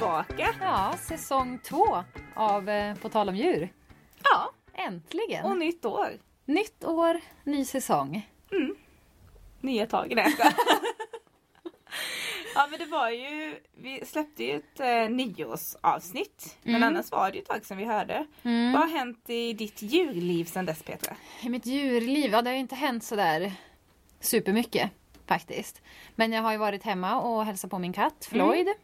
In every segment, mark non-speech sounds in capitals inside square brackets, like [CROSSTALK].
Tillbaka. Ja, säsong två av eh, På tal om djur. Ja, Äntligen! och nytt år. Nytt år, ny säsong. Nya tag. Nej. Ja men det var ju, vi släppte ju ett eh, nyårsavsnitt. Men Mm. annars var det ju ett tag sedan vi hörde. Vad har hänt i ditt djurliv sedan dess Petra? I mitt djurliv, ja det har ju inte hänt sådär supermycket faktiskt. Men jag har ju varit hemma och hälsat på min katt Floyd. Du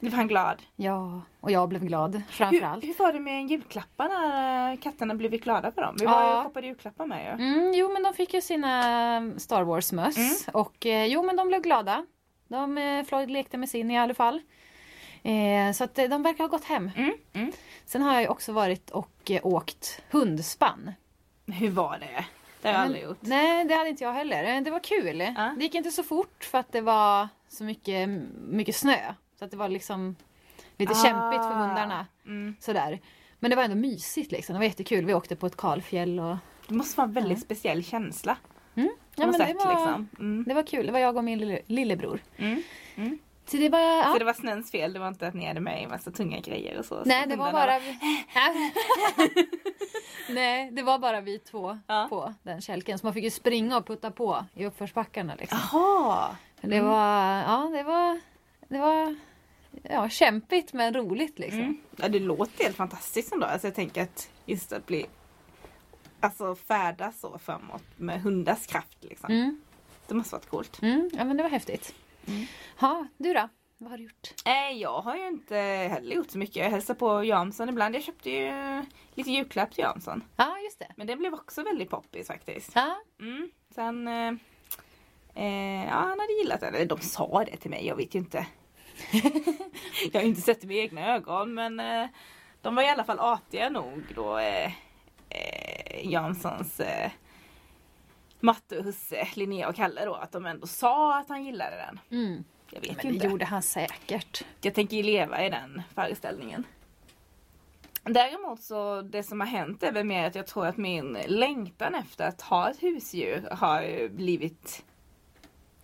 var han glad? Ja, och jag blev glad Hur, framförallt. hur var det med julklappar när eh, katterna blev glada för dem? Vi var ju Ja. och shoppade julklappar med ju. Mm, jo men de fick ju sina Star Wars-möss och eh, jo men de blev glada. De, eh, Floyd lekte med sin i alla fall. Eh, så att eh, de verkar ha gått hem. Mm, mm. Sen har jag ju också varit och åkt hundspann. Hur var det? Det har jag aldrig gjort. Nej, det hade inte jag heller. Det var kul. Ja. Det gick inte så fort för att det var så mycket, mycket snö. Så att det var liksom lite Ah. kämpigt för hundarna. Mm. Sådär. Men det var ändå mysigt liksom. Det var jättekul. Vi åkte på ett kalfjäll och... Det måste vara en väldigt speciell känsla. Mm. Ja, men det, sätt var, liksom. Mm. det var kul. Det var jag och min lille, lillebror. Mm. Mm. Så det var... Ja. Så det var snöns fel, det var inte att ni hade med en massa tunga grejer och så? Nej, så det var bara. [LAUGHS] Nej, det var bara vi två Ja. på den kälken. Så man fick ju springa och putta på i uppförsbackarna liksom. Jaha! Det var, ja det var, det var ja, kämpigt men roligt liksom. Mm. Ja, det låter helt fantastiskt ändå. Alltså jag tänker att just att bli Alltså färdas så framåt med hundars kraft liksom. Mm. Det måste varit coolt. Mm, ja men det var häftigt. Mm. Ja, du då? Vad har du gjort? Eh, jag har ju inte heller gjort så mycket. Jag hälsar på Jansson ibland. Jag köpte ju lite julklapp till Jansson. Ja, just det. Men det blev också väldigt poppis faktiskt. Ja, Mm. Sen, eh, eh, ja han hade gillat det. De sa det till mig, jag vet ju inte. [LAUGHS] jag har inte sett det med egna ögon men eh, de var i alla fall artiga nog då eh, eh, Janssons eh, Matte och husse, Linnea och Kalle då att de ändå sa att han gillade den. mm. Jag vet men ju det inte. gjorde han säkert. Jag tänker ju leva i den föreställningen. Däremot så det som har hänt är väl mer att jag tror att min längtan efter att ha ett husdjur har blivit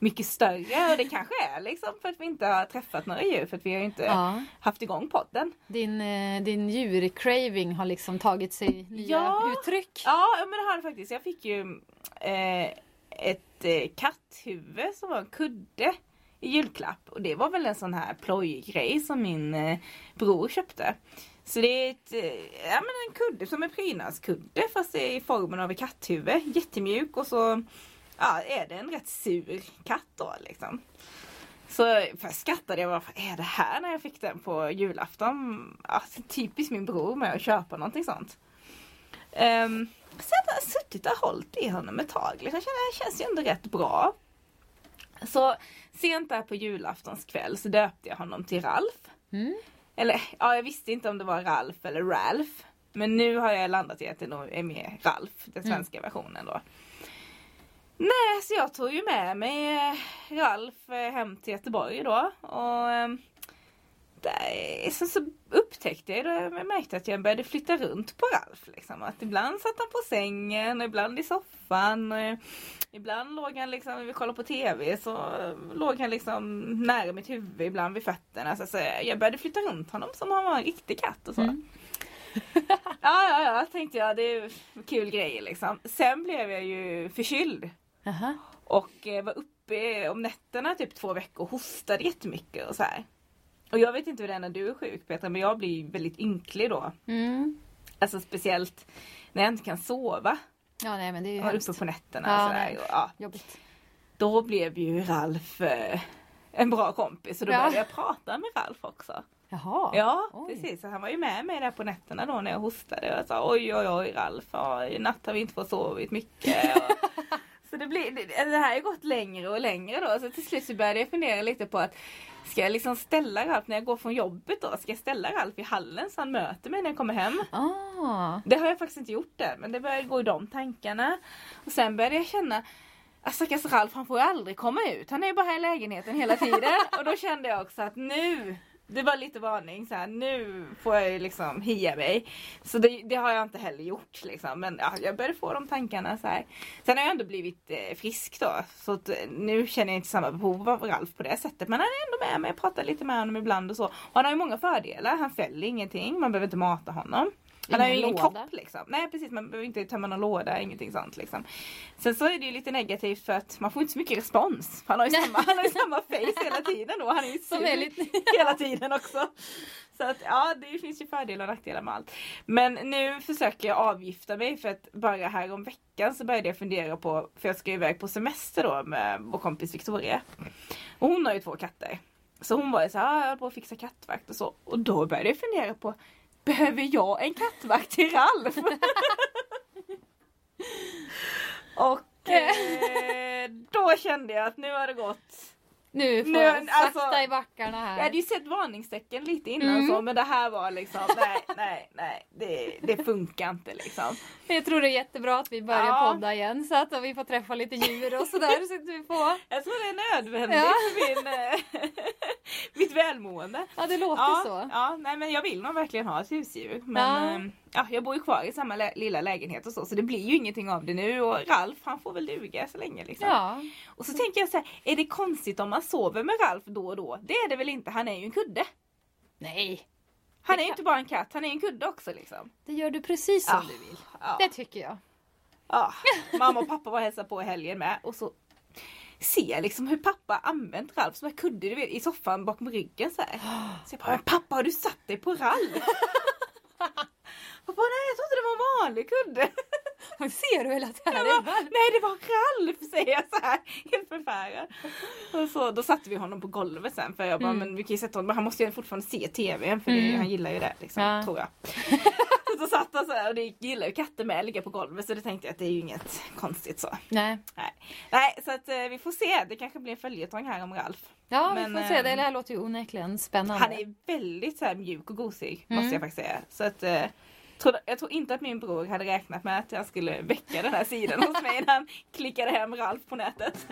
mycket större och det kanske är liksom för att vi inte har träffat några djur för att vi har inte Ja. haft igång podden. Din, eh, din djurcraving har liksom tagit sig nya Ja. uttryck. Ja men det har det faktiskt. Jag fick ju eh, ett eh, katthuvud som var en kudde i julklapp och det var väl en sån här plojgrej som min eh, bror köpte. Så det är ett, eh, ja, men en kudde som en prydnadskudde fast i formen av ett katthuvud. Jättemjuk och så ja, är det en rätt sur katt då liksom. Så först skrattade jag bara, är det här när jag fick den på julafton? Alltså, typiskt min bror med att köpa någonting sånt. Um, har jag suttit och hållit i honom ett tag. Liksom. Jag känner det känns ju ändå rätt bra. Så sent där på julaftons kväll så döpte jag honom till Ralf. Mm. Eller ja, jag visste inte om det var Ralf eller Ralph. Men nu har jag landat i att det nog är mer Ralf, den svenska versionen då. Nej, så jag tog ju med mig eh, Ralf eh, hem till Göteborg då. Och eh, där, så, så upptäckte jag, då, jag märkte att jag började flytta runt på Ralf. Liksom. Att ibland satt han på sängen, och ibland i soffan. Och, ibland låg han liksom, när vi kollade på TV, så låg han liksom nära mitt huvud, ibland vid fötterna. Så, så jag började flytta runt honom som om han var en riktig katt och så. Mm. [LAUGHS] ja, ja, ja, tänkte jag. Det är kul grejer liksom. Sen blev jag ju förkyld. Aha. Och eh, var uppe om nätterna typ två veckor och hostade jättemycket och så här. Och jag vet inte hur det är när du är sjuk Petra men jag blir väldigt ynklig då. Mm. Alltså speciellt när jag inte kan sova. Ja, nej men det är ju hemskt. uppe på nätterna Ja, och sådär. Och, ja, Jobbigt. då blev ju Ralf eh, en bra kompis och då Ja. började jag prata med Ralf också. Jaha. Ja, Oj. precis. Så han var ju med mig där på nätterna då när jag hostade och jag sa oj oj oj Ralf, ja, i natt har vi inte fått sovit mycket. Och, [LAUGHS] så det, blir, det, det här har gått längre och längre då så till slut så började jag fundera lite på att Ska jag liksom ställa Ralf när jag går från jobbet då? Ska jag ställa Ralf i hallen så han möter mig när jag kommer hem? Ah. Det har jag faktiskt inte gjort än men det började gå i de tankarna. Och sen började jag känna att stackars Ralf han får ju aldrig komma ut. Han är ju bara här i lägenheten hela tiden. [LAUGHS] och då kände jag också att nu det var lite varning så här, nu får jag ju liksom hia mig. Så det, det, har jag inte heller gjort liksom. Men ja, jag började få de tankarna så här. Sen har jag ändå blivit eh, frisk då. Så att, eh, nu känner jag inte samma behov av Ralf på det sättet. Men han är ändå med mig, jag pratar lite med honom ibland och så. Och han har ju många fördelar. Han fäller ingenting, man behöver inte mata honom. Han har ju ingen låda. kropp liksom. Nej precis, man behöver inte tömma någon låda, ingenting sånt liksom. Sen så är det ju lite negativt för att man får inte så mycket respons. Han har ju samma, han har ju samma [LAUGHS] face hela tiden då. Han är ju sur [LAUGHS] hela tiden också. Så att ja, det finns ju fördelar och nackdelar med allt. Men nu försöker jag avgifta mig för att bara här om veckan så började jag fundera på, för jag ska iväg på semester då med vår kompis Victoria. Och hon har ju två katter. Så hon var ju såhär, ah, jag håller på att fixa kattvakt och så. Och då började jag fundera på Behöver jag en kattvakt till Ralf? [LAUGHS] och eh, då kände jag att nu har det gått nu får jag sakta alltså, i backarna här. Jag hade ju sett varningstecken lite innan mm. så men det här var liksom nej [LAUGHS] nej nej det, det funkar inte liksom. Jag tror det är jättebra att vi börjar ja. podda igen så att vi får träffa lite djur och sådär. så att vi får... [LAUGHS] Jag tror det är nödvändigt ja. för min, eh, [LAUGHS] mitt välmående. Ja det låter ja, så. Ja nej men jag vill nog verkligen ha ett husdjur. Men, ja. Ja, jag bor ju kvar i samma lilla lägenhet och så så det blir ju ingenting av det nu och Ralf han får väl duga så länge liksom. Ja. Och så tänker jag så här, är det konstigt om man sover med Ralf då och då? Det är det väl inte, han är ju en kudde. Nej. Han är ju inte bara en katt, han är en kudde också liksom. Det gör du precis som ja. du vill. Ja. Det tycker jag. Ja, mamma och pappa var och hälsade på i helgen med och så ser jag liksom hur pappa använt Ralf som en kudde du vet, i soffan bakom ryggen så här. Så jag bara, pappa har du satt dig på Ralf? [LAUGHS] Pappa nej jag trodde det var en vanlig kudde. [LAUGHS] Ser du hela tiden? nej det var Ralf säger jag så här helt förfärad. Och så, då satte vi honom på golvet sen för jag bara mm. men vi kan ju sätta honom, men han måste ju fortfarande se TV för mm. det, han gillar ju det liksom, ja. tror jag. [LAUGHS] så satt han så här, och det gillar ju katter med, ligga på golvet så det tänkte jag att det är ju inget konstigt så. Nej. Nej, nej så att eh, vi får se, det kanske blir en följetong här om Ralf. Ja men, vi får se, det här låter ju onekligen spännande. Han är väldigt så här, mjuk och gosig mm. måste jag faktiskt säga. Så att eh, tror, jag tror inte att min bror hade räknat med att jag skulle väcka den här sidan hos mig när han klickade hem Ralf på nätet.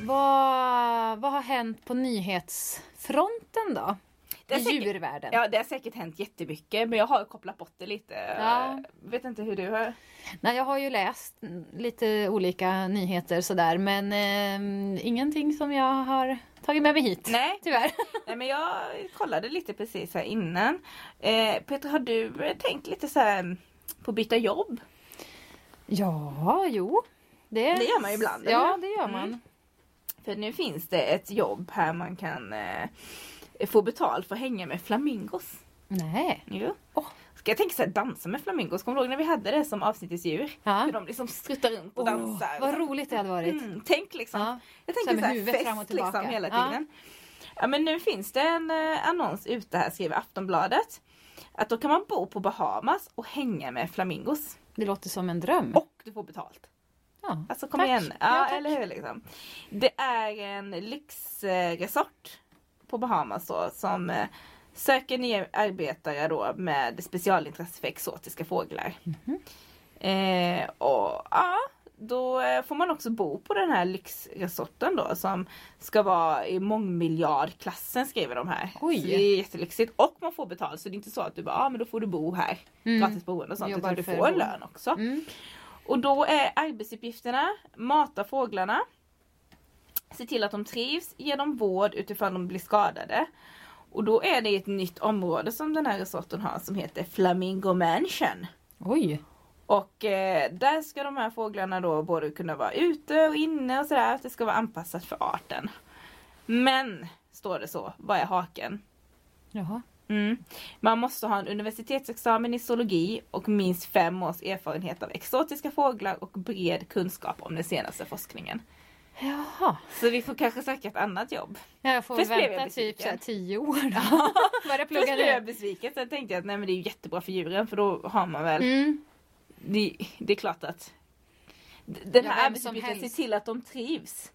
vad, vad har hänt på nyhetsfronten då? Det I säkert, djurvärlden? Ja det har säkert hänt jättemycket men jag har kopplat bort det lite. Ja. Vet inte hur du har? Nej jag har ju läst lite olika nyheter sådär men eh, ingenting som jag har tagit med mig hit. Nej. Tyvärr. [LAUGHS] Nej men jag kollade lite precis här innan. Eh, Peter har du tänkt lite så här på att byta jobb? Ja, jo. Det, det gör man ju ibland. Ja, det gör man. Mm. För nu finns det ett jobb här man kan eh, få betalt för att hänga med flamingos. Nej. Jo. Oh. Ska jag tänka såhär dansa med flamingos? Kommer du ihåg när vi hade det som avsnittets djur? Ja. Hur de liksom struttar runt och oh, dansar. Vad roligt det hade varit. Mm, tänk liksom. Ja. Jag tänker såhär fest fram och liksom hela tiden. Ja. ja men nu finns det en eh, annons ute här skriver Aftonbladet. Att då kan man bo på Bahamas och hänga med flamingos. Det låter som en dröm. Och du får betalt. Ja, alltså kom tack. igen. Ja, ja eller hur liksom. Det är en lyxresort på Bahamas då som eh, söker nya arbetare då med specialintresse för exotiska fåglar. Mm -hmm. eh, och ja, då eh, får man också bo på den här lyxresorten då som ska vara i mångmiljardklassen skriver de här. Oj. Så det är jättelyxigt och man får betalt så det är inte så att du bara, ah, men då får du bo här. Mm. Gratis boende och sånt. Utan du får en lön också. Mm. Och då är arbetsuppgifterna mata fåglarna. Se till att de trivs, ge dem vård utifrån de blir skadade. Och då är det ett nytt område som den här resorten har som heter Flamingo Mansion. Oj! Och eh, där ska de här fåglarna då både kunna vara ute och inne och sådär. Det ska vara anpassat för arten. Men, står det så, vad är haken? Jaha. Mm. Man måste ha en universitetsexamen i zoologi och minst fem års erfarenhet av exotiska fåglar och bred kunskap om den senaste forskningen. Jaha. Så vi får kanske söka ett annat jobb. Ja, jag får Först vänta typ så tio år då. [LAUGHS] Först blev jag besviken. Sen tänkte jag att nej, men det är jättebra för djuren för då har man väl mm. det, det, är klart att den här ja, arbetsuppgiften ser till att de trivs.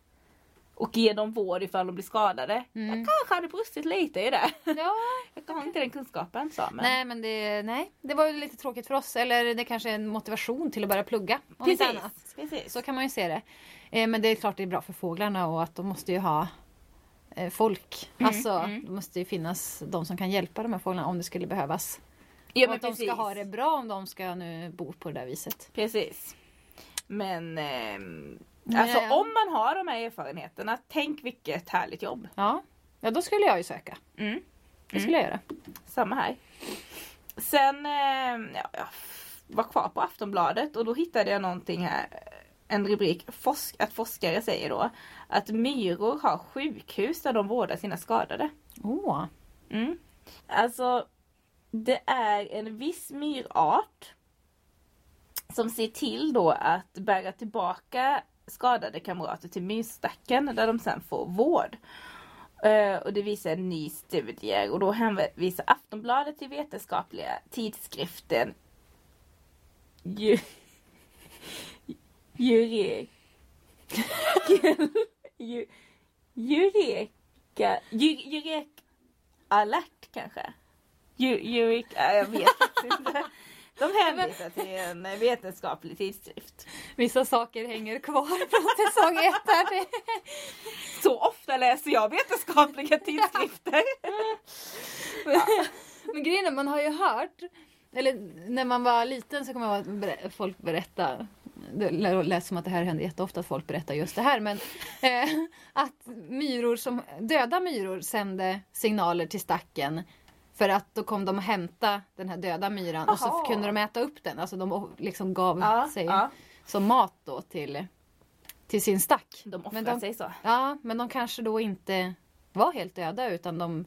Och ge dem vård ifall de blir skadade. Mm. Jag kanske hade brustit lite i det. Ja, [LAUGHS] Jag har inte den kunskapen så. Men... nej men det, nej, det var ju lite tråkigt för oss. Eller det kanske är en motivation till att börja plugga. Om inte annat. Precis, precis. Så kan man ju se det. Eh, men det är klart det är bra för fåglarna och att de måste ju ha eh, folk. Mm, alltså mm. det måste ju finnas de som kan hjälpa de här fåglarna om det skulle behövas. ja, och men att de precis. ska ha det bra om de ska nu bo på det där viset. Precis. Men Nej. Alltså om man har de här erfarenheterna, tänk vilket härligt jobb. Ja, ja då skulle jag ju söka. Mm. Det skulle jag göra. Samma här. Sen eh, ja, jag var kvar på Aftonbladet och då hittade jag någonting här. En rubrik Forsk att forskare säger då att myror har sjukhus där de vårdar sina skadade. Åh. Mm. Alltså det är en viss myrart som ser till då att bära tillbaka skadade kamrater till myrstacken där de sen får vård. Eh, och det visar en ny studie och då hänvisar Aftonbladet till vetenskapliga tidskriften Jure- Jureka Eureka Eureka alert kanske? Jureka... Eureka, jag vet faktiskt inte. De hänvisar till en vetenskaplig tidskrift. Vissa saker hänger kvar från [LAUGHS] säsong ett. [LAUGHS] Så ofta läser jag vetenskapliga [LAUGHS] tidskrifter. Men grejen är, man har ju hört, eller när man var liten så kommer jag ihåg att folk berätta det lät som att det här händer jätteofta att folk berättar just det här men eh, att myror som, döda myror sände signaler till stacken för att då kom de och hämta den här döda myran och så Aha. kunde de äta upp den. Alltså de liksom gav Ja, sig ja. som mat då till, till sin stack. De offrar Men de- sig så. Ja, men de kanske då inte var helt döda utan de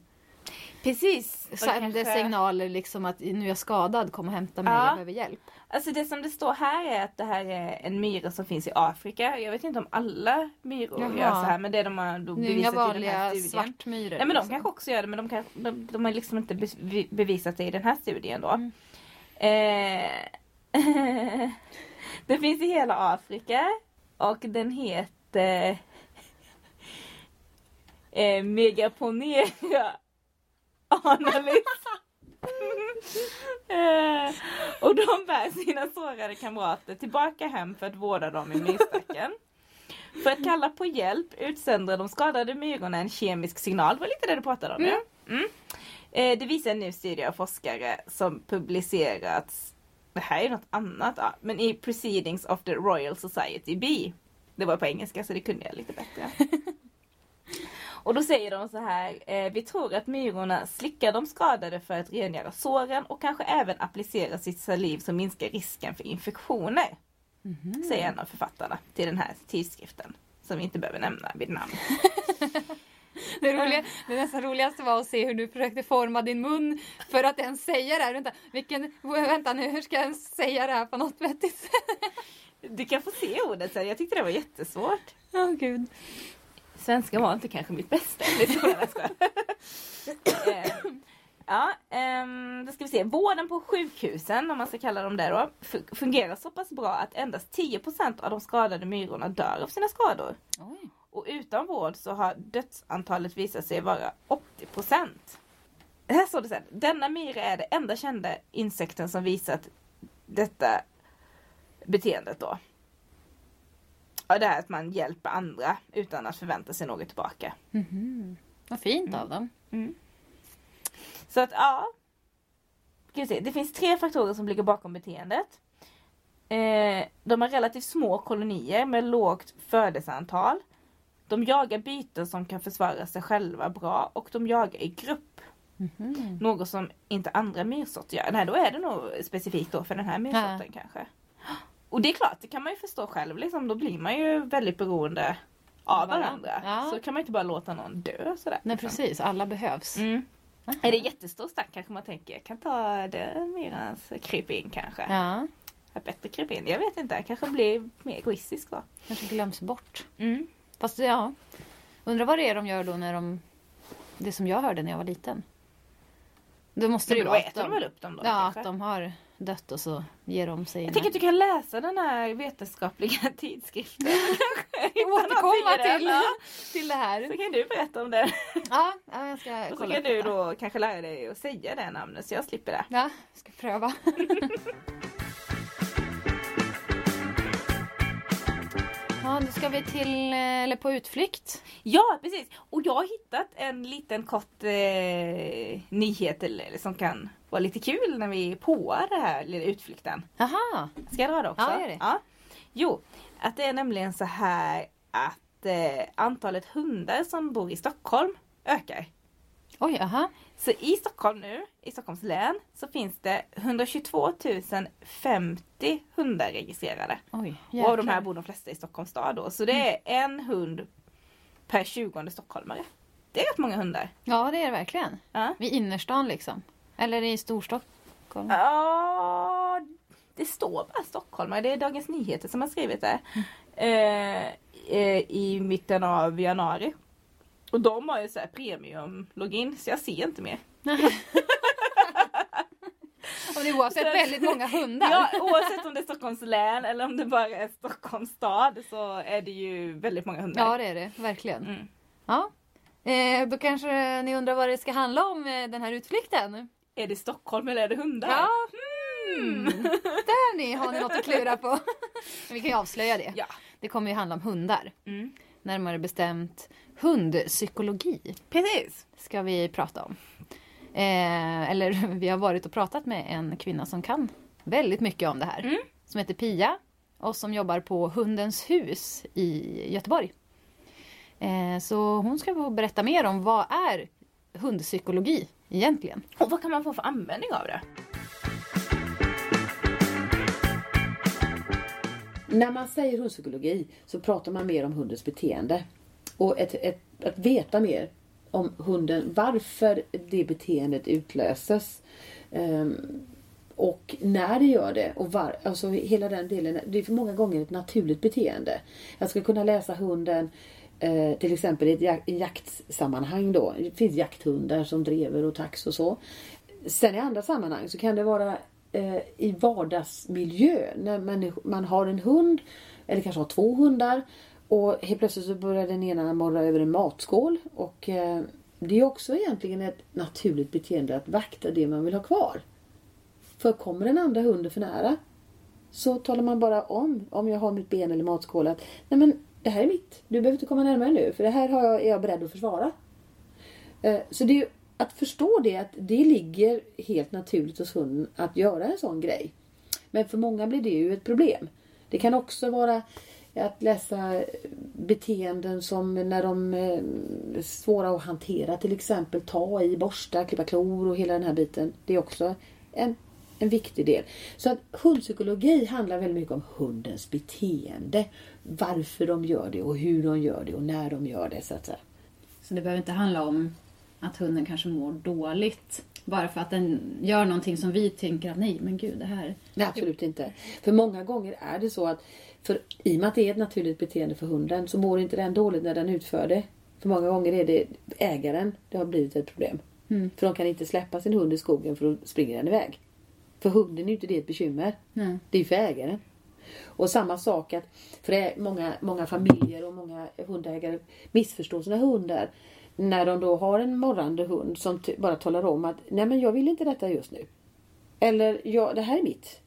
Precis. De sände kanske- signaler liksom att nu är jag skadad, kom och hämta mig, Ja. jag behöver hjälp. Alltså det som det står här är att det här är en myra som finns i Afrika. Jag vet inte om alla myror Jaha. gör så här men det är de har då är inga bevisat i den här studien. svartmyror. Nej men de liksom. kanske också gör det men de, kan, de, de har liksom inte be- bevisat det i den här studien då. Mm. Eh, [LAUGHS] det finns i hela Afrika och den heter eh, Megaponera Analys. eh, och de bär sina sårade kamrater tillbaka hem för att vårda dem i myrstacken. För att kalla på hjälp utsänder de skadade myrorna en kemisk signal. Det var lite det du pratade om nu. Mm. Eh, det visar en ny studie av forskare som publicerats, det här är något annat, ja, men i Proceedings of the Royal Society B. Det var på engelska så det kunde jag lite bättre. [LAUGHS] Och då säger de så här, eh, vi tror att myrorna slickar de skadade för att rengöra såren och kanske även applicera sitt saliv som minskar risken för infektioner. Mhm. Säger en av författarna till den här tidskriften. Som vi inte behöver nämna vid namn. [LAUGHS] Det, roliga, det nästan roligaste var att se hur du försökte forma din mun för att ens säga det här. Vänta, vilken, vänta nu, hur ska jag ens säga det här på något vettigt sätt? Du kan få se ordet sen, jag tyckte det var jättesvårt. Åh gud. Svenska var inte kanske mitt bästa. [LAUGHS] Skojar. Eh, Ja, ehm, då ska vi se. Vården på sjukhusen, om man ska kalla dem det då, fu- fungerar så pass bra att endast 10% av de skadade myrorna dör av sina skador. Oj. Och utan vård så har dödsantalet visat sig vara 80%. Här står det sen. Denna myra är det enda kända insekten som visat detta beteendet då. Och det är att man hjälper andra utan att förvänta sig något tillbaka. Mhm. Vad fint av dem. Så att ja. Det finns tre faktorer som ligger bakom beteendet. Eh, de har relativt små kolonier med lågt födelseantal. De jagar byten som kan försvara sig själva bra och de jagar i grupp. Mhm. Något som inte andra myrsorter gör. Nej då är det nog specifikt då för den här myrsorten kanske. Och det är klart, det kan man ju förstå själv liksom. Då blir man ju väldigt beroende av Varandra. Ja. Så kan man inte bara låta någon dö sådär. Nej liksom. precis, alla behövs. Mm. Är det jättestor stack kanske man tänker, jag kan ta den myrans kryp in kanske. Ja, Ja. Bättre kryp in, jag vet inte, jag kanske blir mer egoistisk då. kanske glöms bort. Mm. Fast ja, undrar vad det är de gör då när de... Det som jag hörde när jag var liten. Då måste det ju vara äter de väl upp dem då Ja, kanske? att de har dött och så ger de sig. Jag tänker att du kan läsa den här vetenskapliga [LAUGHS] tidskriften. [LAUGHS] återkomma till, till det här. Så kan du berätta om den. Ja, ja jag ska Och så kan du då kanske lära dig att säga det namnet så jag slipper det. Ja, jag ska pröva. [LAUGHS] Ja, då ska vi till, eller på utflykt. Ja precis! Och jag har hittat en liten kort eh, nyhet eller, som kan vara lite kul när vi är på den här lilla utflykten. Jaha, Ska jag dra det också? Ja, gör det. Ja. Jo, att det är nämligen så här att eh, antalet hundar som bor i Stockholm ökar. oj, jaha. Så i Stockholm nu, i Stockholms län, så finns det 122 050 hundar registrerade. Oj, Och av de här jäklar. bor de flesta i Stockholms stad då. Så det är en hund per 20 stockholmare. Det är rätt många hundar. Ja, det är det verkligen. Ja. Vid innerstan liksom. Eller i Storstockholm. Ja, det står bara stockholmare. Det är Dagens Nyheter som har skrivit det. Eh, eh, I mitten av januari. Och de har ju så här premium login så jag ser inte mer. [LAUGHS] Och det är oavsett väldigt många hundar. Ja, oavsett om det är Stockholms län eller om det bara är Stockholms stad så är det ju väldigt många hundar. Ja, det är det. Verkligen. Mm. Ja. Eh, då kanske ni undrar vad det ska handla om eh, den här utflykten? Är det Stockholm eller är det hundar? Ja. Mm. Där ni har ni något att klura på. [LAUGHS] Men vi kan ju avslöja det. Ja. Det kommer ju handla om hundar. Mm. Närmare bestämt hundpsykologi Precis. ska vi prata om. Eh, eller [LAUGHS] vi har varit och pratat med en kvinna som kan väldigt mycket om det här. Mm. Som heter Pia och som jobbar på Hundens hus i Göteborg. Eh, så hon ska få berätta mer om vad är hundpsykologi egentligen. Och vad kan man få för användning av det? När man säger hundpsykologi så pratar man mer om hundens beteende. Och ett, ett, att veta mer om hunden, varför det beteendet utlöses. Ehm, och när det gör det och var, alltså hela den delen. Det är för många gånger ett naturligt beteende. Jag ska kunna läsa hunden eh, till exempel i ett jak- jaktsammanhang då. Det finns jakthundar som drever och tax och så. Sen i andra sammanhang så kan det vara eh, i vardagsmiljö. När man, man har en hund eller kanske har två hundar och helt plötsligt så börjar den ena morra över en matskål. Och eh, det är också egentligen ett naturligt beteende att vakta det man vill ha kvar. För kommer den andra hunden för nära så talar man bara om, om jag har mitt ben eller matskål att nej men det här är mitt. Du behöver inte komma närmare nu för det här har jag, är jag beredd att försvara. Eh, Så det är att förstå det att det ligger helt naturligt hos hunden att göra en sån grej. Men för många blir det ju ett problem. Det kan också vara att läsa beteenden som när de är svåra att hantera. Till exempel ta i, borsta, klippa klor och hela den här biten. Det är också en, en viktig del. Så att hundpsykologi handlar väldigt mycket om hundens beteende. Varför de gör det och hur de gör det och när de gör det så att säga. Så det behöver inte handla om att hunden kanske mår dåligt. Bara för att den gör någonting som vi tänker att nej men gud det här. Nej, absolut inte. För många gånger är det så att för i och med att det är ett naturligt beteende för hunden så mår inte den dåligt när den utför det. För många gånger är det ägaren det har blivit ett problem. För de kan inte släppa sin hund i skogen för då springer den iväg. För hunden är ju inte det ett bekymmer. Nej. Det är ju för ägaren. Och samma sak att för många, många familjer och många hundägare missförstår sina hundar. När de då har en morrande hund som bara talar om att nej men jag vill inte detta just nu. Eller ja, det här är mitt.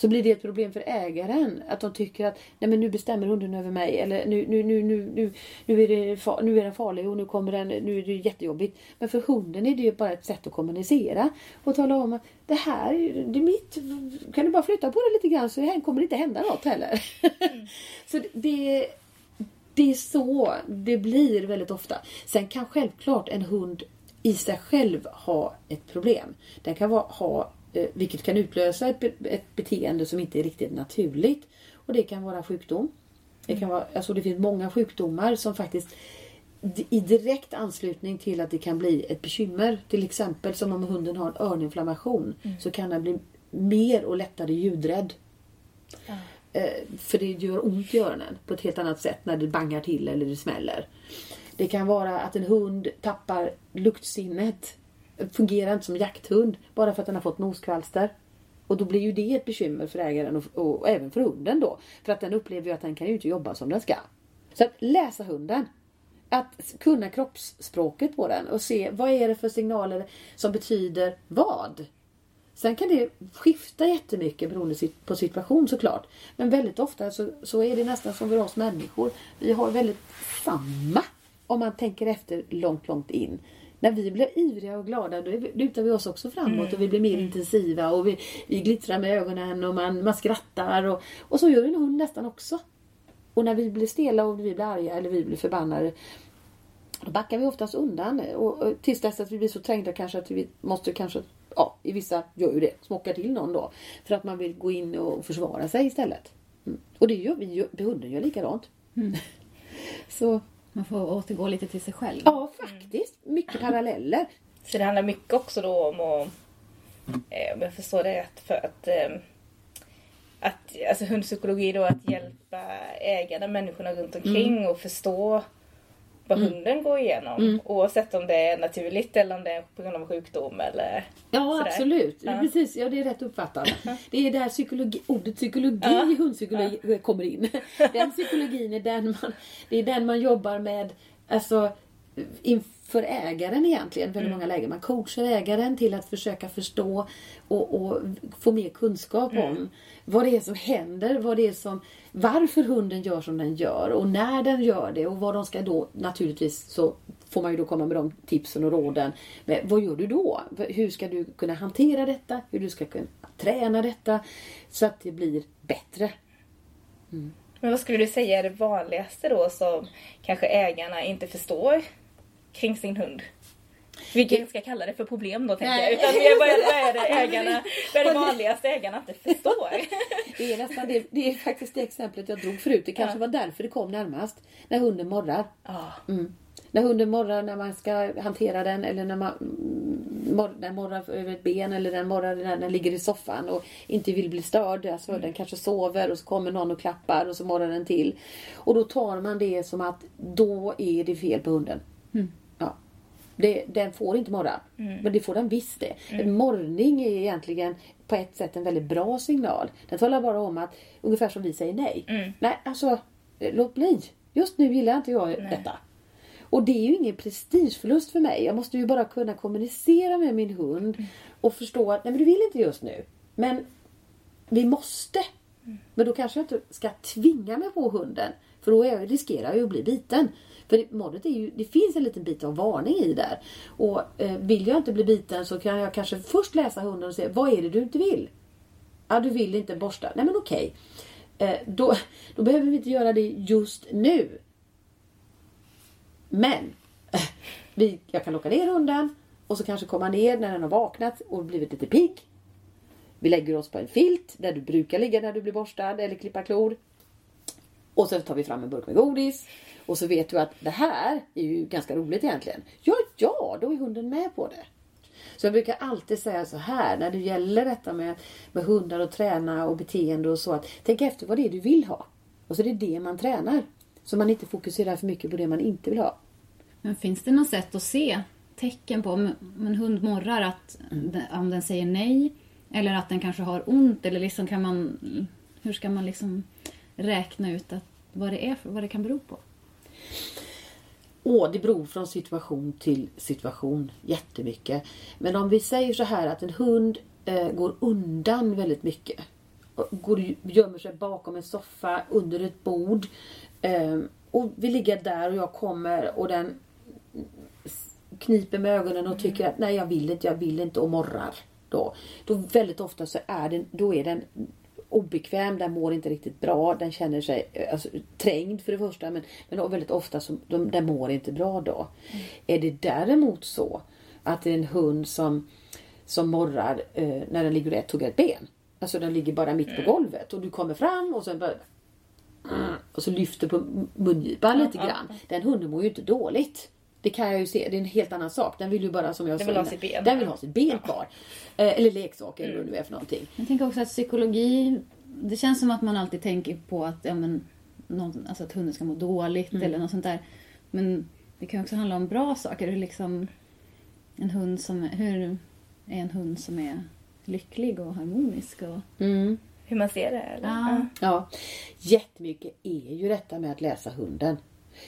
Så blir det ett problem för ägaren. Att de tycker att nej men nu bestämmer hunden över mig. Eller nu, nu, nu, nu, nu, nu, är, det nu är den farlig och nu kommer den, nu är det jättejobbigt. Men för hunden är det ju bara ett sätt att kommunicera. Och tala om att det här det är mitt. Kan du bara flytta på det lite grann så här kommer det inte hända något heller. [LAUGHS] så det, det är så det blir väldigt ofta. Sen kan självklart en hund i sig själv ha ett problem. Den kan vara, ha, vilket kan utlösa ett, ett beteende som inte är riktigt naturligt. Och det kan vara sjukdom. Det, kan vara, alltså det finns många sjukdomar som faktiskt i direkt anslutning till att det kan bli ett bekymmer. Till exempel som om hunden har en öroninflammation så kan den bli mer och lättare ljudrädd. Eh, för det gör ont i öronen på ett helt annat sätt när det bangar till eller det smäller. Det kan vara att en hund tappar luktsinnet. Fungerar inte som jakthund bara för att den har fått noskvalster. Och då blir ju det ett bekymmer för ägaren och, och, och även för hunden då. För att den upplever ju att den kan ju inte jobba som den ska. Så att läsa hunden. Att kunna kroppsspråket på den och se vad är det för signaler som betyder vad. Sen kan det skifta jättemycket beroende på situation såklart. Men väldigt ofta så, så är det nästan som för oss människor. Vi har väldigt samma om man tänker efter långt, långt in. När vi blir ivriga och glada då lutar vi oss också framåt och vi blir mer intensiva och vi, vi glittrar med ögonen och man, man skrattar. Och, och så gör en hund nästan också. Och när vi blir stela och vi blir arga eller vi blir förbannade då backar vi oftast undan och, och tills dess att vi blir så trängda kanske att vi måste kanske, ja i vissa gör ju det, smocka till någon då. För att man vill gå in och försvara sig istället. Mm. Och det gör vi, ju- hunden gör likadant. [LAUGHS] så Man får återgå lite till sig själv. ja faktiskt, mycket paralleller. Så det handlar mycket också då om att, eh, om jag förstår det rätt, för att, eh, att alltså hundpsykologi då att hjälpa ägarna, människorna runt omkring och förstå vad hunden går igenom. Oavsett om det är naturligt eller om det är på grund av sjukdom eller Ja sådär. absolut, Ja. precis, ja det är rätt uppfattat. [LAUGHS] Det är där psykologi, ordet psykologi, hundpsykologi kommer in. [LAUGHS] Den psykologin är den man, det är den man jobbar med, alltså inför ägaren egentligen, väldigt många lägen. Man coachar ägaren till att försöka förstå och, och få mer kunskap om vad det är som händer, vad det är som, varför hunden gör som den gör och när den gör det och vad de ska då naturligtvis så får man ju då komma med de tipsen och råden. Men vad gör du då? Hur ska du kunna hantera detta? Hur du ska kunna träna detta så att det blir bättre. Men vad skulle du säga är det vanligaste då som kanske ägarna inte förstår kring sin hund? Vi kanske ska kalla det för problem då tänker jag. Nej. Utan mer vad är, vad är det [LAUGHS] ägarna, vad är det vanligaste ägarna inte förstår? [LAUGHS] Det är nästan det, det är faktiskt det exemplet jag drog förut. Det kanske var därför det kom närmast. När hunden morrar. Ja. Mm. När hunden morrar när man ska hantera den eller när man mm, mor, den morrar över ett ben eller den morrar när den ligger i soffan och inte vill bli störd. Alltså den kanske sover och så kommer någon och klappar och så morrar den till. Och då tar man det som att då är det fel på hunden. Ja. Det, den får inte morra. Men det får den visst det. En morrning är egentligen på ett sätt en väldigt bra signal. Den talar bara om att, ungefär som vi säger nej. Nej, alltså eh, låt bli. Just nu gillar inte jag detta. Och det är ju ingen prestigeförlust för mig. Jag måste ju bara kunna kommunicera med min hund och förstå att nej men du vill inte just nu. Men vi måste. Men då kanske jag inte ska tvinga mig på hunden. För då riskerar jag ju att bli biten. För det- mordet är ju, det finns en liten bit av varning i där. Och eh, vill jag inte bli biten så kan jag kanske först läsa hunden och se vad är det du inte vill? Ja, du vill inte borsta. Nej men okej. Eh, då, då behöver vi inte göra det just nu. Men eh, [LAUGHS] vi, jag kan locka ner hunden och så kanske komma ner när den har vaknat och blivit lite pigg. Vi lägger oss på en filt där du brukar ligga när du blir borstad eller klippa klor. Och sen tar vi fram en burk med godis. Och så vet du att det här är ju ganska roligt egentligen. Ja, ja, då är hunden med på det. Så jag brukar alltid säga så här när det gäller detta med, med hundar och träna och beteende och så att tänk efter vad det är du vill ha. Och så är det det man tränar. Så man inte fokuserar för mycket på det man inte vill ha. Men finns det något sätt att se tecken på om en hund morrar att om den säger nej eller att den kanske har ont eller liksom kan man hur ska man liksom räkna ut att, vad det är vad det kan bero på? Åh, det beror från situation till situation jättemycket. Men om vi säger så här att en hund eh, går undan väldigt mycket. Och Går, gömmer sig bakom en soffa, under ett bord. Eh, och vi ligger där och jag kommer och den kniper med ögonen och tycker att nej jag vill inte, jag vill inte och morrar. Då, då väldigt ofta så är den, då är den obekväm, den mår inte riktigt bra, den känner sig eh, alltså, trängd för det första men, men väldigt ofta så de, den mår inte bra då. Är det däremot så att det är en hund som, som morrar eh, när den ligger och tuggar ett ben. Alltså den ligger bara mitt på golvet och du kommer fram och sen börjar och så lyfter på mungipan lite grann. Den hunden mår ju inte dåligt. Det kan jag ju se. Det är en helt annan sak. Den vill ju bara som jag Den sa vill ha sitt ben. Den vill ha sitt ben kvar. Eh, eller leksaker eller vad det nu är för någonting. Jag tänker också att psykologi, det känns som att man alltid tänker på att, ja, men, någon, alltså att hunden ska må dåligt eller något sånt där. Men det kan också handla om bra saker. Hur, liksom, en hund som, hur är en hund som är lycklig och harmonisk. Och... Mm. Hur man ser det eller? Ja. Ja, jättemycket är ju detta med att läsa hunden.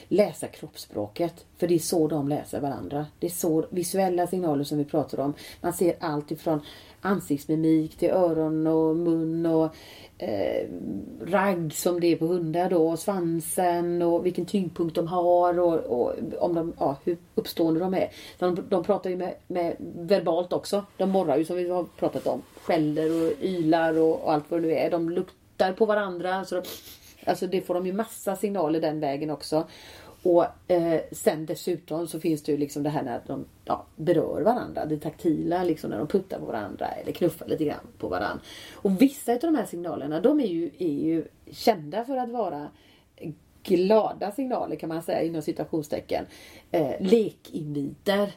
Läsa kroppsspråket, för det är så de läser varandra. Det är så visuella signaler som vi pratar om. Man ser allt ifrån ansiktsmimik till öron och mun och eh, ragg som det är på hundar då, och svansen och vilken tyngdpunkt de har och, och om de, ja, hur uppstående de är. De, de pratar ju med, med verbalt också. De morrar ju som vi har pratat om. Skäller och ylar och, och allt vad det nu är. De luktar på varandra. Så de, alltså det får de ju massa signaler den vägen också. Och eh, sen dessutom så finns det ju liksom det här när de ja, berör varandra. Det taktila liksom när de puttar på varandra eller knuffar lite grann på varandra. Och vissa av de här signalerna de är ju, är ju kända för att vara glada signaler kan man säga inom citationstecken. Eh, lekinviter.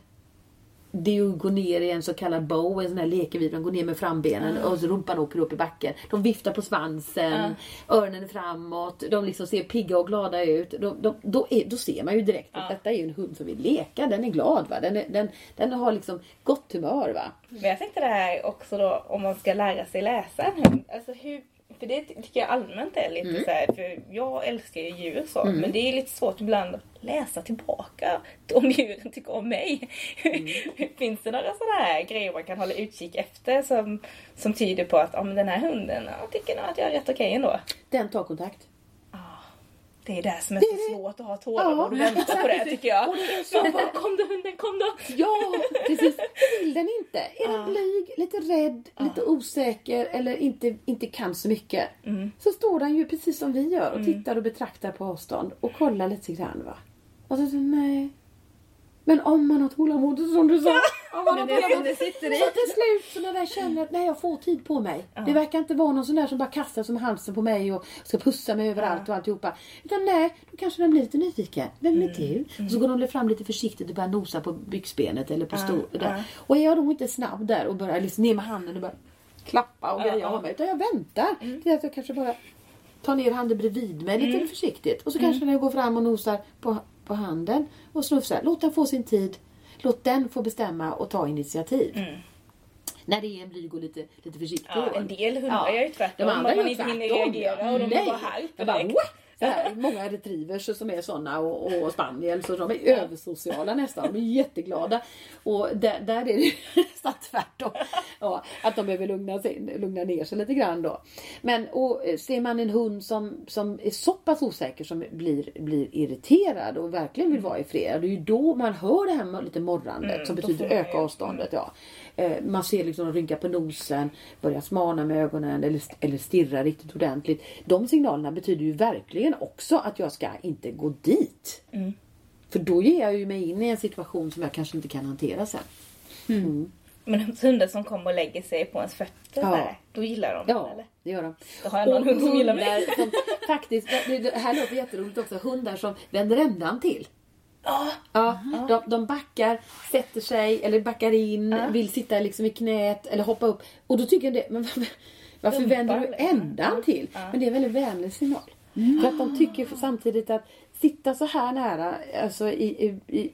Det är ju att gå ner i en så kallad bow, en sån här lekinvit. De går ner med frambenen och så rumpan åker upp i backen. De viftar på svansen, öronen är framåt. De liksom ser pigga och glada ut. De, de, då, är, då ser man ju direkt att detta är en hund som vill leka. Den är glad va. Den, är, den, den har liksom gott humör va. Men jag tänkte det här också då om man ska lära sig läsa en hund. Alltså hur, för det tycker jag allmänt är lite så här, för jag älskar ju djur så, men det är lite svårt ibland att läsa tillbaka om [LAUGHS] djuren tycker om mig. [LAUGHS] Finns det några sådana här grejer man kan hålla utkik efter som, som tyder på att ah, men den här hunden ja, tycker nog att jag är rätt okej ändå? Den tar kontakt. Det är det som är så svårt att ha tålamod och vänta på det tycker jag. [LAUGHS] Och det är så bara, kom då hunden, kom då! Ja, precis. Vill den inte? Är den blyg, lite rädd, lite osäker eller inte, inte kan så mycket. Så står den ju precis som vi gör och tittar och betraktar på avstånd och kollar lite grann va. Och så säger nej. Men om man har tålamod som du sa. Men det tålamod. det sitter i. Så till slut så när den känner att nej jag får tid på mig. Det verkar inte vara någon sån där som bara kastar som halsen på mig och ska pussa mig överallt och alltihopa. Utan nej, då kanske den blir lite nyfiken. Vem är du? Och så går de fram lite försiktigt och börjar nosa på byxbenet eller på stol. Där. Och är jag då inte snabb där och börjar liksom ner med handen och bara klappa och greja av mig. Utan jag väntar till att jag kanske bara tar ner handen bredvid mig lite försiktigt. Och så kanske när jag går fram och nosar på, på handen och snufsar. Låt den få sin tid. Låt den få bestämma och ta initiativ. När det är en blyg och lite, lite försiktig Ja, en del hundar gör ju tvärtom. De andra om man inte hinner reagera och de Nej. är bara här Jag bara, direkt. "Wah!" Här, Många retrievers som är såna och, och spaniel så de är översociala nästan. De är jätteglada. Och där, där är det [LAUGHS] nästan tvärtom. Ja, att de behöver lugna, sig, lugna ner sig lite grann då. Men och, ser man en hund som, som är så pass osäker som blir, blir irriterad och verkligen vill vara i fred. Det är ju då man hör det här lite morrandet som då betyder öka avståndet. Ja. Eh, Man ser liksom de rynkar på nosen, börjar smana med ögonen eller, eller stirra riktigt ordentligt. De signalerna betyder ju verkligen också att jag ska inte gå dit. För då ger jag ju mig in i en situation som jag kanske inte kan hantera sen. Men hundar som kommer och lägger sig på ens fötter Ja. här, då gillar de Ja, eller? det gör de. Då har jag någon hund som gillar mig. som faktiskt, det, här låter jätteroligt också, hundar som vänder ändan till. Ja, de, de backar, sätter sig eller backar in, vill sitta liksom i knät eller hoppa upp. Och då tycker jag det, men [LAUGHS] varför, Dumpar vänder du liksom. ändan till? Men det är en väldigt vänlig signal. För att de tycker samtidigt att sitta så här nära, alltså i, i, i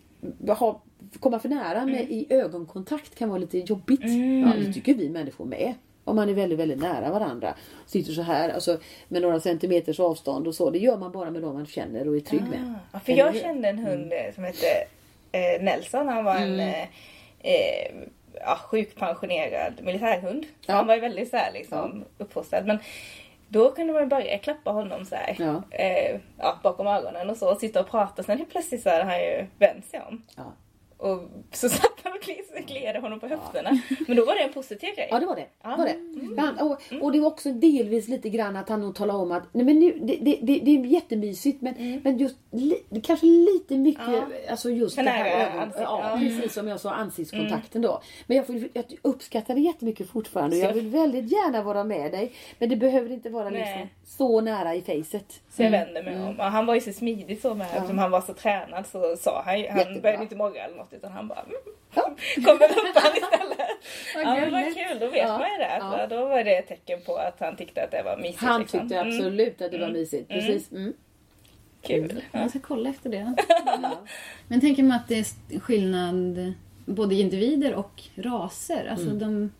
ha, komma för nära med, i ögonkontakt kan vara lite jobbigt. Ja, det tycker vi människor med. Om man är väldigt, väldigt nära varandra. Sitter så här, alltså med några centimeters avstånd och så. Det gör man bara med de man känner och är trygg med. Ja, för jag kände en hund eh, som hette eh, Nelson. Han var en eh, eh, ja, sjukpensionerad militärhund. Ja. Han var ju väldigt så här, liksom, uppfostrad. Men då kunde man börja klappa honom så här, Ja. eh, ja, bakom ögonen och så. Och sitta och prata. Sen helt plötsligt så hade han ju vänt sig om. Ja. Och så [LAUGHS] satt han och kli- kliade honom på höfterna. Men då var det en positiv grej. Ja det var det. Ja. Var det. Han, och, och det var också delvis lite grann att han nog talade om att nej, men nu, det, det, det, det är jättemysigt men, men just li, kanske lite mycket Ja. alltså just För det här ögon, ja, precis som jag sa ansiktskontakten då. Men jag, får- jag uppskattar det jättemycket fortfarande och jag vill väldigt gärna vara med dig. Men det behöver inte vara liksom så nära i facet. Så jag vände mig om. Och han var ju så smidig så med. Eftersom han var så tränad så sa han ju, han Jättebra. började inte morra eller något utan han bara mm, Ja. kommer rumpan istället. [LAUGHS] Vad ja men vad kul, då vet Ja. man ju det. Ja. Då var det ett tecken på att han tyckte att det var mysigt. Han liksom. tyckte Mm, absolut att det var mysigt. Precis. Mm. Kul. Jag ska kolla efter det. [LAUGHS] Men tänker man att det är skillnad både individer och raser? Alltså de,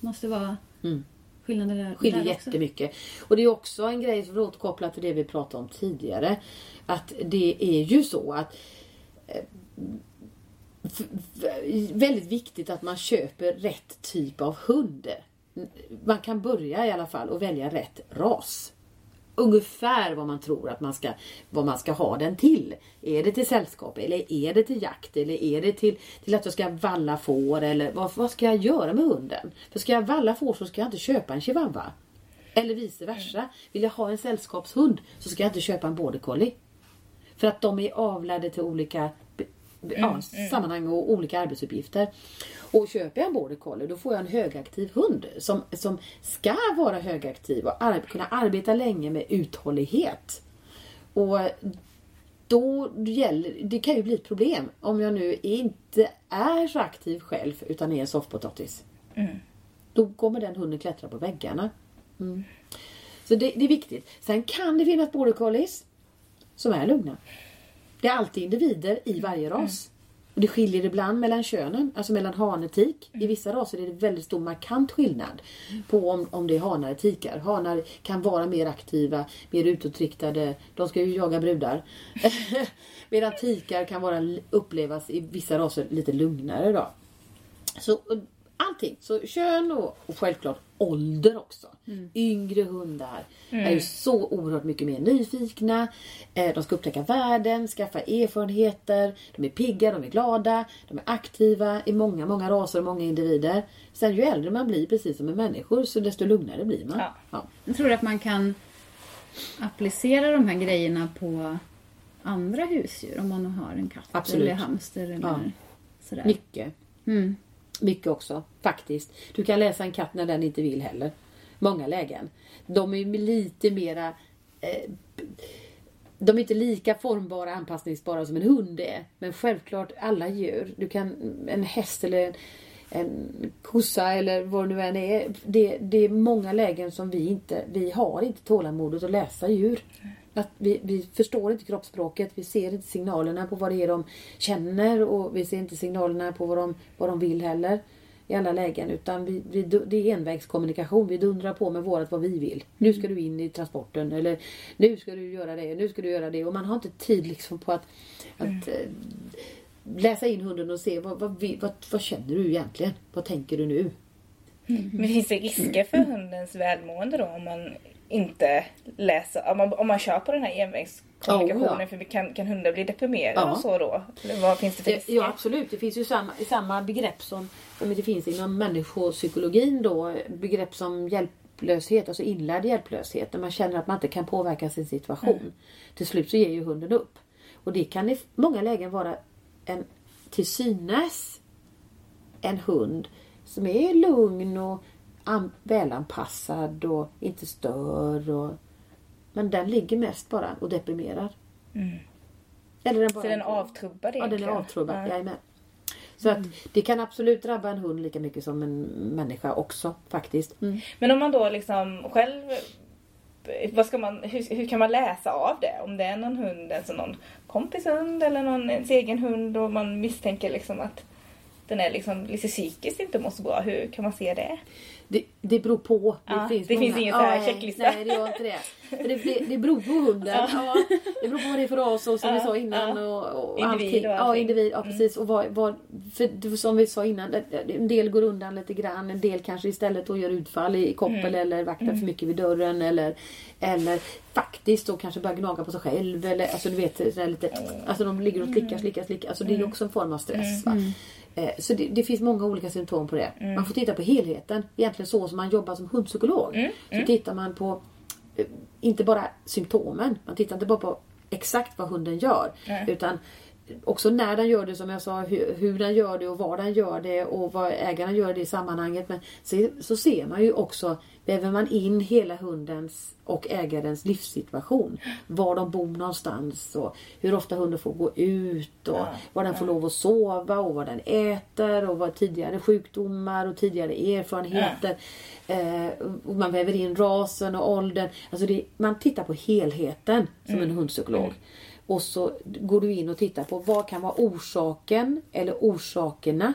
måste vara Mm. skillnader där, skiljer där också. jättemycket. Och det är också en grej som återkopplar till det vi pratade om tidigare. Att det är ju så att eh, väldigt viktigt att man köper rätt typ av hund. Man kan börja i alla fall och välja rätt ras. Ungefär vad man tror att man ska, vad man ska ha den till. Är det till sällskap eller är det till jakt eller är det till, till att jag ska valla får eller vad, vad ska jag göra med hunden? För ska jag valla får så ska jag inte köpa en chihuahua. Eller vice versa. Vill jag ha en sällskapshund så ska jag inte köpa en border collie. För att de är avlade till olika ja, sammanhang och olika arbetsuppgifter. Och köper jag en border collie då får jag en högaktiv hund som, som ska vara högaktiv och ar- kunna arbeta länge med uthållighet. Och då gäller, det kan ju bli ett problem om jag nu inte är så aktiv själv utan är en soffpotatis. Då kommer den hunden klättra på väggarna. Mm. Så det, det är viktigt. Sen kan det finnas border collies som är lugna. Det är alltid individer i varje ras. Och det skiljer ibland mellan könen, alltså mellan hane och tik. I vissa raser är det väldigt stor markant skillnad på om, om det är hanar eller tikar. Hanar kan vara mer aktiva, mer utåtriktade. De ska ju jaga brudar. [LAUGHS] Medan tikar kan vara, upplevas i vissa raser lite lugnare då. Så allting. Så kön och, och självklart ålder också. Yngre hundar är ju så oerhört mycket mer nyfikna. Eh, de ska upptäcka världen, skaffa erfarenheter. De är pigga, de är glada, de är aktiva i många, många raser och många individer. Sen ju äldre man blir, precis som med människor, så desto lugnare blir man. Ja. Ja. Jag tror att man kan applicera de här grejerna på andra husdjur. Om man har en katt Absolut. eller hamster eller Ja. sådär. Mycket. Mm. Mycket också, faktiskt. Du kan läsa en katt när den inte vill heller. Många lägen. De är ju lite mera... Eh, de är inte lika formbara anpassningsbara som en hund är. Men självklart alla djur. Du kan, en häst eller en, en kossa eller vad det nu än är. Det, det är många lägen som vi inte, vi har inte tålamodet att läsa djur. Att vi, vi förstår inte kroppsspråket, vi ser inte signalerna på vad det är de känner och vi ser inte signalerna på vad de, vad de vill heller. I alla lägen utan vi, vi, det är envägskommunikation. Vi dundrar på med vårat vad vi vill. Nu ska du in i transporten eller nu ska du göra det, nu ska du göra det. Och man har inte tid liksom på att, att eh, läsa in hunden och se vad, vad, vad, vad känner du egentligen? Vad tänker du nu? Men finns det risker för hundens välmående då om man inte läser, om man, om man kör på den här envägskommunikationen? Oh, ja. För kan, kan hundar bli deprimerade Ja. och så då? Eller vad finns det för risker? ja absolut, det finns ju samma, samma begrepp som, det finns inom människopsykologin då. Begrepp som hjälplöshet, alltså inlärd hjälplöshet. När man känner att man inte kan påverka sin situation. Till slut så ger ju hunden upp. Och det kan i många lägen vara en till synes en hund som är lugn och välanpassad och inte stör. Och, men den ligger mest bara och deprimerar. Eller den bara Så den är avtrubbad Ja, den är avtrubbad. Ja. Jajamän. Så att det kan absolut drabba en hund lika mycket som en människa också faktiskt. Men om man då liksom själv vad ska man, hur, hur kan man läsa av det? Om det är någon hund, alltså någon kompis hund eller någon ens egen hund och man misstänker liksom att den är liksom lite psykiskt inte mår så bra. Hur kan man se det? Det, det beror på. Ja, det finns ingen så här checklista. Nej, det gör inte det. Det, det. Det beror på hunden. Ja. det beror på vad det är för ras och som Ja, vi sa innan. ja. Och, och Individ allting. och Ja, allting. individ. Ja, precis. Och vad, vad, för det- som vi sa innan, det- det- en del går undan lite grann. En del kanske istället då gör utfall i koppel eller vaktar för mycket vid dörren. Eller, eller faktiskt då kanske börjar gnaga på sig själv. Eller, alltså du vet, lite, alltså de ligger och slickar, slickar, slickar. Alltså det är också en form av stress. Eh, Så det, det finns många olika symptom på det. Man får titta på helheten. Egentligen så som man jobbar som hundpsykolog. Så tittar man på eh, inte bara symptomen. Man tittar inte bara på exakt vad hunden gör. Utan också när den gör det som jag sa, hur, hur den gör det och var den gör det och vad ägarna gör det i sammanhanget. Men så, så ser man ju också, väver man in hela hundens och ägarens livssituation. Var de bor någonstans och hur ofta hunden får gå ut och var den får lov att sova och vad den äter och vad tidigare sjukdomar och tidigare erfarenheter. Eh, och man väver in rasen och åldern. Alltså det, man tittar på helheten som en hundpsykolog. Och så går du in och tittar på vad kan vara orsaken eller orsakerna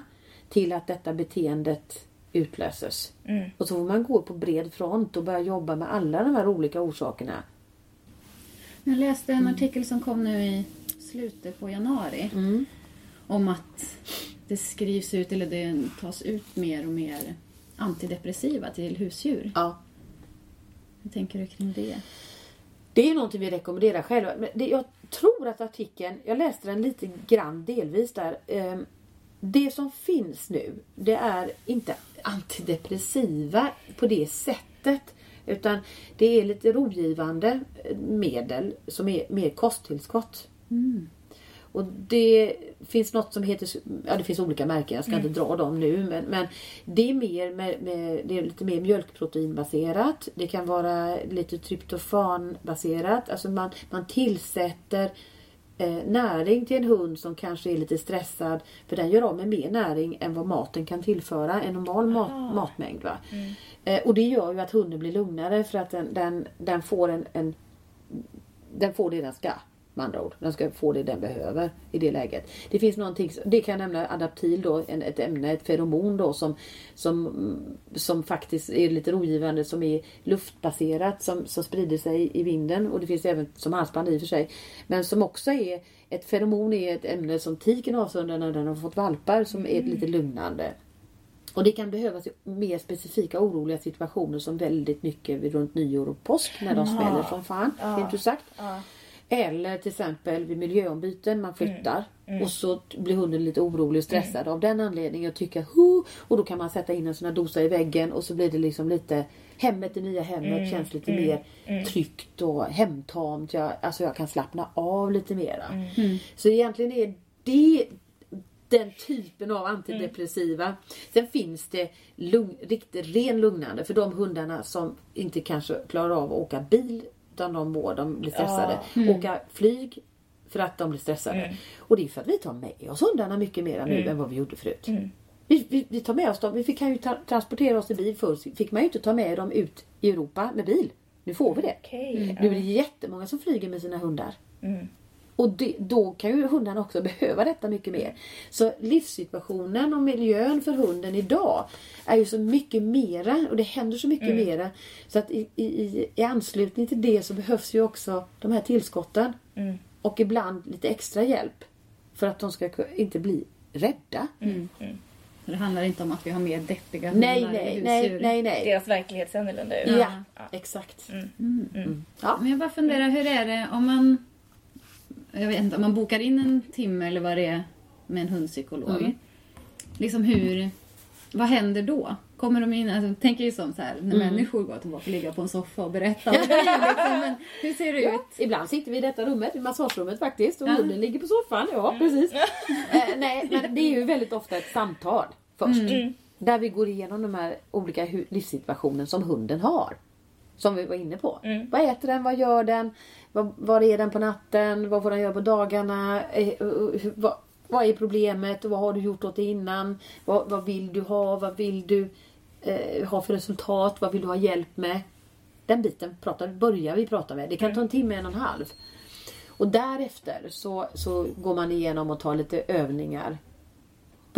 till att detta beteendet utlöses. Mm. Och så får man gå på bred front och börja jobba med alla de här olika orsakerna. Jag läste en artikel som kom nu i slutet på januari. Mm. Om att det skrivs ut, eller det tas ut mer och mer antidepressiva till husdjur. Ja. Hur tänker du kring det? Det är någonting vi rekommenderar själva. Men det, jag tror att artikeln, jag läste den lite grann delvis där. Eh, det som finns nu det är inte antidepressiva på det sättet. Utan det är lite rogivande medel som är mer kosttillskott. Mm. Och det finns något som heter, ja det finns olika märken, jag ska inte dra dem nu men, men det är mer med, med, det är lite mer mjölkproteinbaserat. Det kan vara lite tryptofanbaserat. Alltså man, man tillsätter eh, näring till en hund som kanske är lite stressad. För den gör av med mer näring än vad maten kan tillföra. En normal mat, matmängd. Va? Eh, och det gör ju att hunden blir lugnare för att den, den, den får en, en den får det den ska. Med andra ord. Den ska få det den behöver i det läget. Det finns någonting, det kan jag nämna adaptil då, en, ett ämne, ett feromon då som, som, som faktiskt är lite rogivande som är luftbaserat som, som sprider sig i vinden och det finns även som halsband i och för sig. Men som också är, ett feromon är ett ämne som tiken avsöndrar när den har fått valpar som är lite lugnande. Och det kan behövas i mer specifika oroliga situationer som väldigt mycket runt nyår och påsk när de smäller som fan. Rent ut sagt. Ja. Eller till exempel vid miljöombyten, man flyttar. Och så blir hunden lite orolig och stressad av den anledningen och tycker Hu! och då kan man sätta in en sån här dosa i väggen och så blir det liksom lite hemmet, det nya hemmet känns lite mer tryggt och hemtamt. Jag, alltså jag kan slappna av lite mera. Så egentligen är det den typen av antidepressiva. Sen finns det lugn, riktigt ren lugnande för de hundarna som inte kanske klarar av att åka bil utan de mår, de blir stressade. Åka flyg för att de blir stressade. Och det är för att vi tar med oss hundarna mycket mer nu än vad vi gjorde förut. Vi, vi, vi tar med oss dem, vi fick- kan ju ta, transportera oss i bil förr fick man ju inte ta med dem ut i Europa med bil. Nu får vi det. Okej. Nu är det jättemånga som flyger med sina hundar. Mm. Och det, då kan ju hundarna också [LAUGHS] behöva detta mycket mer. Så livssituationen och miljön för hunden idag är ju så mycket mera och det händer så mycket mera. Så att i, i, i anslutning till det så behövs ju också de här tillskotten. Mm. Och ibland lite extra hjälp. För att de ska inte bli rädda. Det handlar inte om att vi har mer deppiga hundar Nej, nej, nej, nej, nej. Deras verklighet ser annorlunda ut. Ja, exakt. Mm. Ja. Men jag bara funderar, hur är det om man... Jag vet inte, om man bokar in en timme eller vad det är med en hundpsykolog. Mm. Liksom hur... Vad händer då? Kommer de in, alltså, tänker ju som så här, när Mm. människor går tillbaka och ligga på en soffa och berätta. Och [LAUGHS] det är liksom, men hur ser det ut? Ibland sitter vi i detta rummet, i massagerummet faktiskt, och Ja. hunden ligger på soffan. Ja, precis. [LAUGHS] eh, nej, men det är ju väldigt ofta ett samtal först. Där vi går igenom de här olika livssituationer som hunden har. Som vi var inne på. Vad äter den? Vad gör den? Vad, var är den på natten? Vad får den göra på dagarna? Eh, eh, hur- vad, vad är problemet? Vad har du gjort åt det innan? Vad, vad vill du ha? Vad vill du eh, ha för resultat? Vad vill du ha hjälp med? Den biten pratar, börjar vi prata med. Det kan ta en timme, en och en halv. Och därefter så, så går man igenom och tar lite övningar.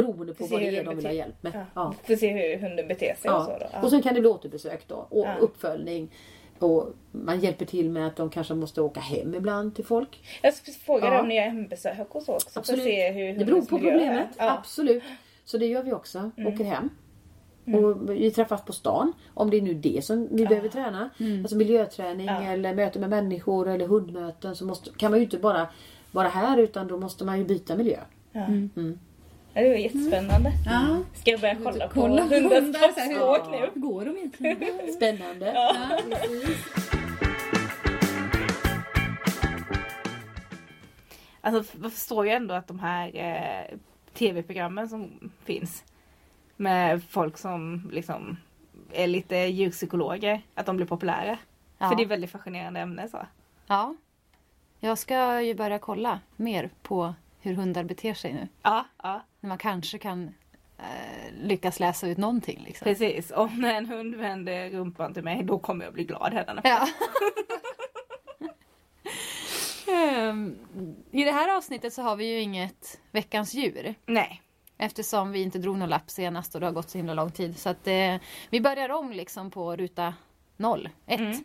Beroende på vad det är de vill ha hjälp med. Ja. Ja. För att se hur hunden beter sig och Ja. så då. Ja. Och sen kan det bli återbesök då. Och Ja. uppföljning. Och man hjälper till med att de kanske måste åka hem ibland till folk. Jag frågade Ja. om ni gör hembesök och så också. För att Absolut. se hur Det beror på problemet. Ja. Absolut. Så det gör vi också. Mm. Åker hem. Och vi träffas på stan. Om det är nu det som vi behöver träna. Alltså miljöträning Ja. eller möte med människor eller hundmöten. Så måste, kan man ju inte bara vara här utan då måste man ju byta miljö. Ja. Mm. Ja, det var jättespännande. Ja. Ska jag börja kolla på Kolla hundens hundar, så här, hur- kroppsspråk nu? Hur går de egentligen? [LAUGHS] Spännande. Ja. Alltså jag förstår ju ändå att de här eh, tv-programmen som finns med folk som liksom är lite djurpsykologer, att de blir populära. Ja. För det är väldigt fascinerande ämne så. Ja. Jag ska ju börja kolla mer på hur hundar beter sig nu. Ja, ja När man kanske kan eh, lyckas läsa ut någonting. Liksom. precis. Om en hund vänder rumpan till mig då kommer jag bli glad hädanefter. Ja. [LAUGHS] Ehm, I det här avsnittet så har vi ju inget veckans djur. Nej. Eftersom vi inte drog någon lapp senast och det har gått så himla lång tid. Så att eh, vi börjar om liksom på ruta 0, 1. Mm.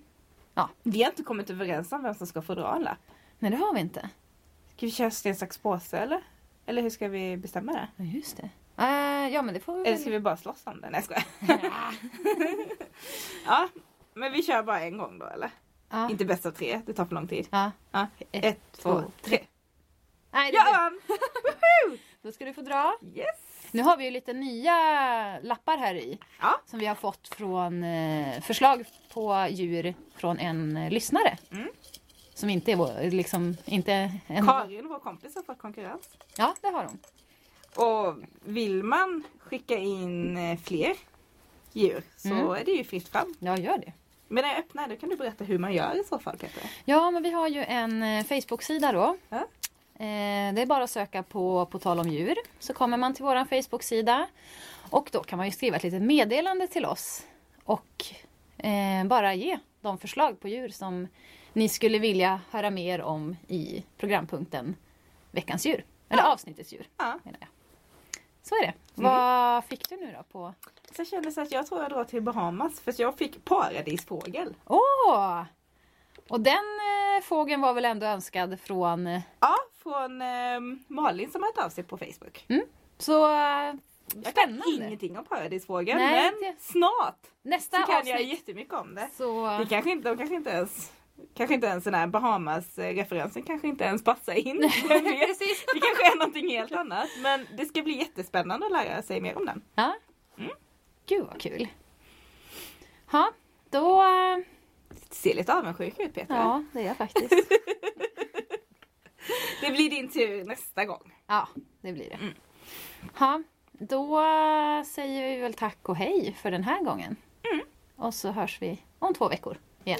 Vi har inte kommit överens om vem som ska få dra en lapp. Nej det har vi inte. Ska vi köra sten, sax, påse eller? Eller hur ska vi bestämma det? Ja just det. Eh, ja men det får vi Eller ska vi bara slåss om det? Nej jag. [LAUGHS] Ja, men vi kör bara en gång då eller? Ja. Inte bäst av tre, det tar för lång tid. Ja. Ett, Ett, två, tre. Nej, det Jag vann! [LAUGHS] Då ska du få dra. Yes! Nu har vi ju lite nya lappar här i. Som vi har fått från eh, förslag på djur från en eh, lyssnare. Mm. Som inte är vår, liksom, inte en... Karin, vår kompis, har fått konkurrens. Ja, det har hon. Och vill man skicka in eh, fler djur så Mm. är det ju fritt fram. Ja, gör det. Men när jag öppnar då kan du berätta hur man gör i så fall Peter. Ja, men vi har ju en eh, Facebook-sida då. Ja. Eh, det är bara att söka på På tal om djur. Så kommer man till vår Facebook-sida. Och då kan man ju skriva ett litet meddelande till oss. Och bara ge de förslag på djur som ni skulle vilja höra mer om i programpunkten Veckans djur. Eller avsnittets djur Ja. menar jag. Så är det. Vad fick du nu då på... Så jag kände så att jag tror jag drar till Bahamas för jag fick paradisfågel. Åh! Och den eh, fågeln var väl ändå önskad från... Eh, Ja, från eh, Malin som har hört av sig på Facebook. så eh, Jag kan spännande! ingenting om paradisfågeln Nej, men snart Nästa så kan avsnitt jag jättemycket om det. så... Det kanske inte, de kanske inte ens Kanske inte ens den här Bahamas-referensen kanske inte ens passar in. Precis. Det kanske är någonting helt annat. Men det ska bli jättespännande att lära sig mer om den. Ja. Gud vad kul. Ja, då... eh, Ser lite avundsjuk ut Peter. Ja, det är jag faktiskt. [LAUGHS] Det blir din tur nästa gång. Ja, det blir det. Mm. Då säger vi väl tack och hej för den här gången. Och så hörs vi om två veckor Yeah.